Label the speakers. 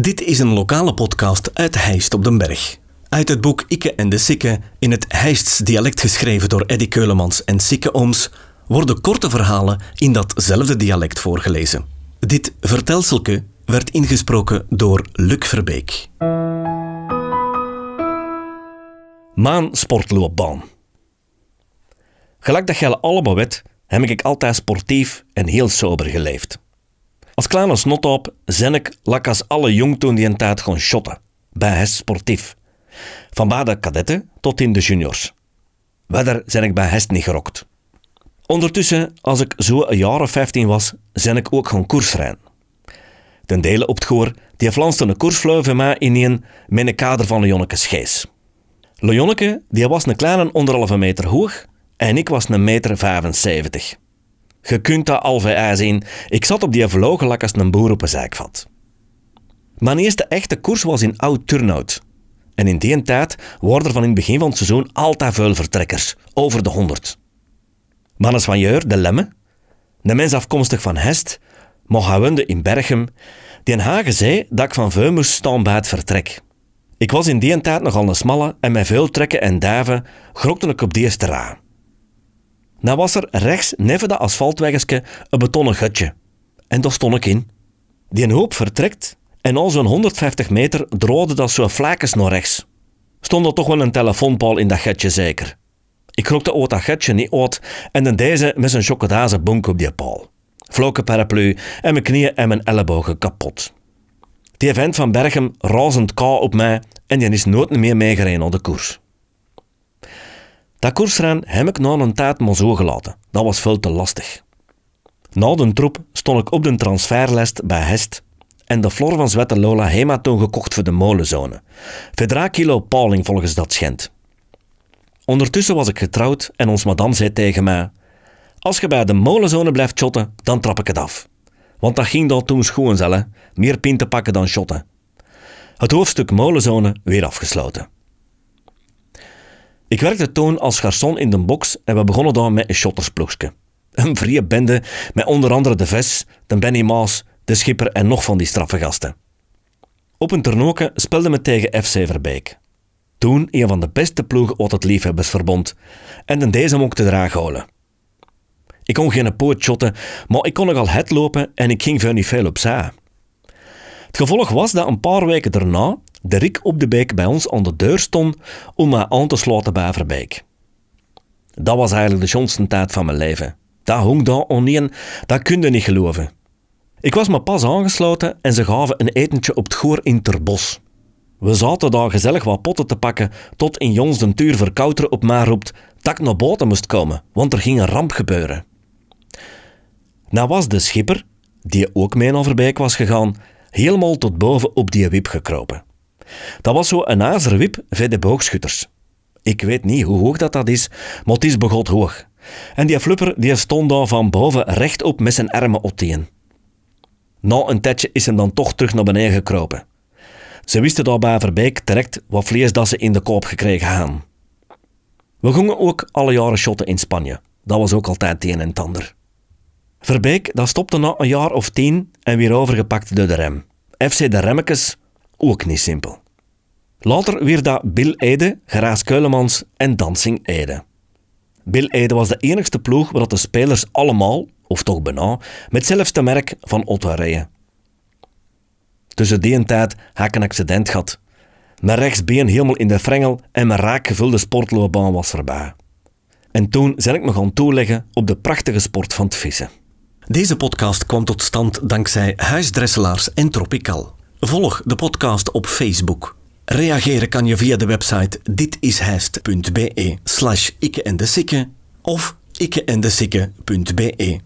Speaker 1: Dit is een lokale podcast uit Heist op den Berg. Uit het boek Ikke en de Sikke, in het Heists dialect geschreven door Eddy Keulemans en Sikke Ooms, worden korte verhalen in datzelfde dialect voorgelezen. Dit vertelselke werd ingesproken door Luc Verbeek. Maan sportloopbaan. Gelijk dat jij allemaal weet, heb ik altijd sportief en heel sober geleefd. Als kleine snotop zen ik, lak als alle jong toen die een tijd gewoon shotten. Bij Hest Sportief. Van bij de kadetten tot in de juniors. Verder zijn ik bij Hest niet gerokt. Ondertussen, als ik zo een jaar of 15 was, zijn ik ook gaan koersrijden. Ten dele op het goor, die flanste een koersvleuve van mij in een een kader van Leonneke Schees. Leonneke, die was een kleine anderhalve meter hoog en ik was een meter 75. Je kunt dat al zien. Ik zat op die vlogen lak als een boer op een zijkvat. Mijn eerste echte koers was in oud Turnhout. En in die tijd waren er van in het begin van het seizoen altijd veel vertrekkers, over de honderd. Mannes van Jeur, de Lemme, de mens afkomstig van Hest, woonde in Berchem, die in Hagen zei dat ik van veel moest bij het vertrek. Ik was in die tijd nogal een smalle en met veel trekken en duiven grokte op die eerste ra. Dan was er rechts neven dat asfaltweggeske een betonnen gutje. En daar stond ik in. Die hoop vertrekt en al zo'n 150 meter droogde dat zo'n vlakjes naar rechts. Stond er toch wel een telefoonpaal in dat gutje zeker. Ik krokte ooit dat gutje niet uit en dan deze met zijn chocoladezen bonk op die paal. Vloke paraplu en mijn knieën en mijn ellebogen kapot. Die vent van Berchem razend kou op mij en die is nooit meer meegereden op de koers. Dat koersrein heb ik na een tijd maar gelaten. Dat was veel te lastig. Na de troep stond ik op de transferlijst bij Hest en de Flor van Zwette Lola heeft toen gekocht voor de molenzone. 3 kilo paling volgens dat schend. Ondertussen was ik getrouwd en ons madame zei tegen mij: Als je bij de molenzone blijft shotten, dan trap ik het af. Want dat ging dan toen schoon zelf, meer pinten pakken dan shotten. Het hoofdstuk molenzone weer afgesloten. Ik werkte toen als garçon in de box en we begonnen dan met een shottersploegje. Een vrije bende met onder andere de Ves, de Benny Maas, de Schipper en nog van die straffe gasten. Op een toernooke speelden we tegen FC Verbeek. Toen een van de beste ploegen uit het Liefhebbersverbond en de deze mocht te draag houden. Ik kon geen poot shotten, maar ik kon nogal het lopen en ik ging veel niet veel opzij. Het gevolg was dat een paar weken daarna de Rik op de Beek bij ons aan de deur stond om mij aan te sluiten bij Verbeek. Dat was eigenlijk de schoonste tijd van mijn leven. Dat hong daar oneen, dat kun je niet geloven. Ik was me pas aangesloten en ze gaven een etentje op het goor in Terbos. We zaten daar gezellig wat potten te pakken, tot in Jons de tuur verkouter op mij roept dat ik naar boten moest komen, want er ging een ramp gebeuren. Nou was de schipper, die ook mee naar Verbeek was gegaan, helemaal tot boven op die wip gekropen. Dat was zo een azerwip voor de boogschutters. Ik weet niet hoe hoog dat, dat is, maar het is begot hoog. En die flupper die stond daar van boven rechtop met zijn armen opteen. Na een tijdje is hem dan toch terug naar beneden gekropen. Ze wisten daar bij Verbeek direct wat vlees dat ze in de koop gekregen hadden. We gingen ook alle jaren shotten in Spanje. Dat was ook altijd een en ander. Verbeek dat stopte na een jaar of tien en weer overgepakt door de rem. FC de Remmekes ook niet simpel. Later weer dat Bill Ede, Geraas Keulemans en Dancing Ede. Bill Ede was de enigste ploeg waar de spelers allemaal, of toch bijna, met hetzelfde merk van Otto rijden. Tussen die tijd had ik een accident gehad. Mijn rechtsbeen helemaal in de frengel en mijn raakgevulde sportloopbaan was voorbij. En toen zijn ik me gaan toeleggen op de prachtige sport van het vissen. Deze podcast kwam tot stand dankzij Huisdresselaars en Tropical. Volg de podcast op Facebook. Reageren kan je via de website ditishijst.be slash ikke en de of ikkeendesikke.be.